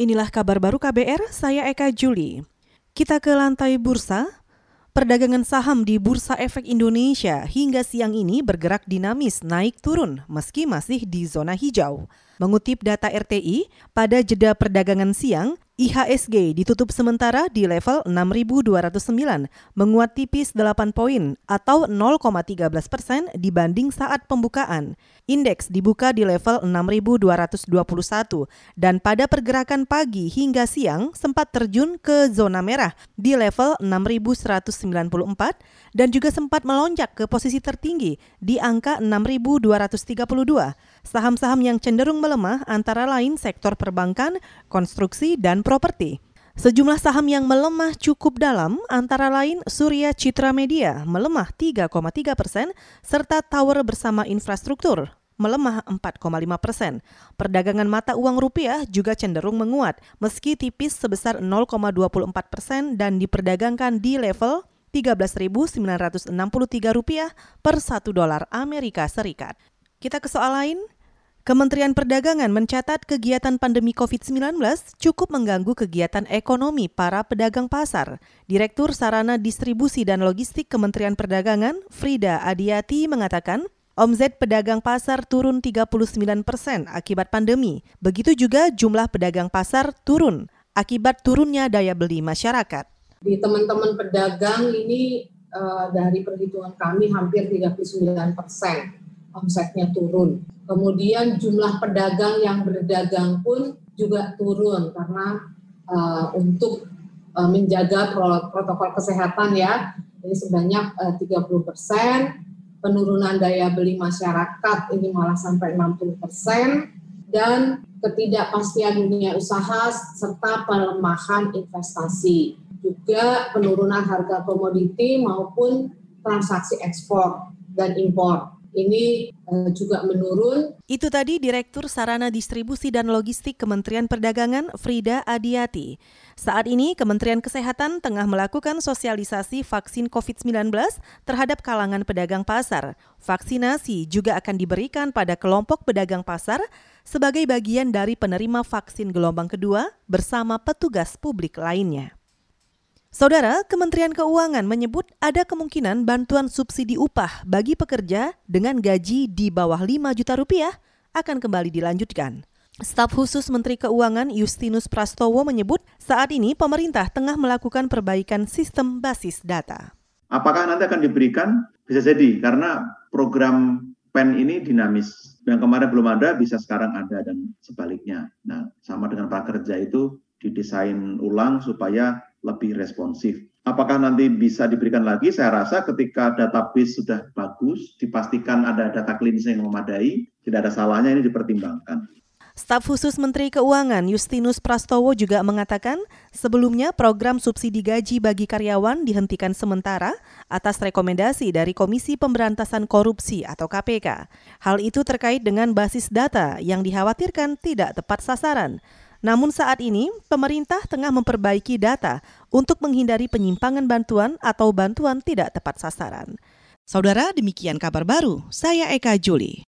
Inilah kabar baru KBR, saya Eka Juli. Kita ke lantai bursa. Perdagangan saham di Bursa Efek Indonesia hingga siang ini bergerak dinamis naik turun meski masih di zona hijau. Mengutip data RTI, pada jeda perdagangan siang, IHSG ditutup sementara di level 6.209, menguat tipis 8 poin atau 0,13 persen dibanding saat pembukaan. Indeks dibuka di level 6.221 dan pada pergerakan pagi hingga siang sempat terjun ke zona merah di level 6.194 dan juga sempat melonjak ke posisi tertinggi di angka 6.232. Saham-saham yang cenderung melemah antara lain sektor perbankan, konstruksi, dan properti. Sejumlah saham yang melemah cukup dalam antara lain Surya Citra Media melemah 3,3 persen serta Tower bersama infrastruktur melemah 4,5 persen. Perdagangan mata uang rupiah juga cenderung menguat meski tipis sebesar 0,24 persen dan diperdagangkan di level 13.963 rupiah per 1 dolar Amerika Serikat. Kita ke soal lain. Kementerian Perdagangan mencatat kegiatan pandemi COVID-19 cukup mengganggu kegiatan ekonomi para pedagang pasar. Direktur Sarana Distribusi dan Logistik Kementerian Perdagangan, Frida Adiati, mengatakan omzet pedagang pasar turun 39 persen akibat pandemi. Begitu juga jumlah pedagang pasar turun akibat turunnya daya beli masyarakat. Di teman-teman pedagang ini uh, dari perhitungan kami hampir 39 persen omsetnya turun. Kemudian jumlah pedagang yang berdagang pun juga turun karena uh, untuk uh, menjaga protokol kesehatan ya ini sebanyak uh, 30 persen. Penurunan daya beli masyarakat ini malah sampai 60 persen dan ketidakpastian dunia usaha serta pelemahan investasi juga penurunan harga komoditi maupun transaksi ekspor dan impor ini uh, juga menurun. Itu tadi Direktur Sarana Distribusi dan Logistik Kementerian Perdagangan Frida Adiati. Saat ini Kementerian Kesehatan tengah melakukan sosialisasi vaksin COVID-19 terhadap kalangan pedagang pasar. Vaksinasi juga akan diberikan pada kelompok pedagang pasar sebagai bagian dari penerima vaksin gelombang kedua bersama petugas publik lainnya. Saudara, Kementerian Keuangan menyebut ada kemungkinan bantuan subsidi upah bagi pekerja dengan gaji di bawah 5 juta rupiah akan kembali dilanjutkan. Staf khusus Menteri Keuangan Justinus Prastowo menyebut saat ini pemerintah tengah melakukan perbaikan sistem basis data. Apakah nanti akan diberikan? Bisa jadi karena program PEN ini dinamis. Yang kemarin belum ada bisa sekarang ada dan sebaliknya. Nah, sama dengan prakerja itu didesain ulang supaya lebih responsif. Apakah nanti bisa diberikan lagi? Saya rasa ketika database sudah bagus, dipastikan ada data klinis yang memadai, tidak ada salahnya ini dipertimbangkan. Staf khusus Menteri Keuangan Justinus Prastowo juga mengatakan sebelumnya program subsidi gaji bagi karyawan dihentikan sementara atas rekomendasi dari Komisi Pemberantasan Korupsi atau KPK. Hal itu terkait dengan basis data yang dikhawatirkan tidak tepat sasaran. Namun saat ini, pemerintah tengah memperbaiki data untuk menghindari penyimpangan bantuan atau bantuan tidak tepat sasaran. Saudara, demikian kabar baru. Saya Eka Juli.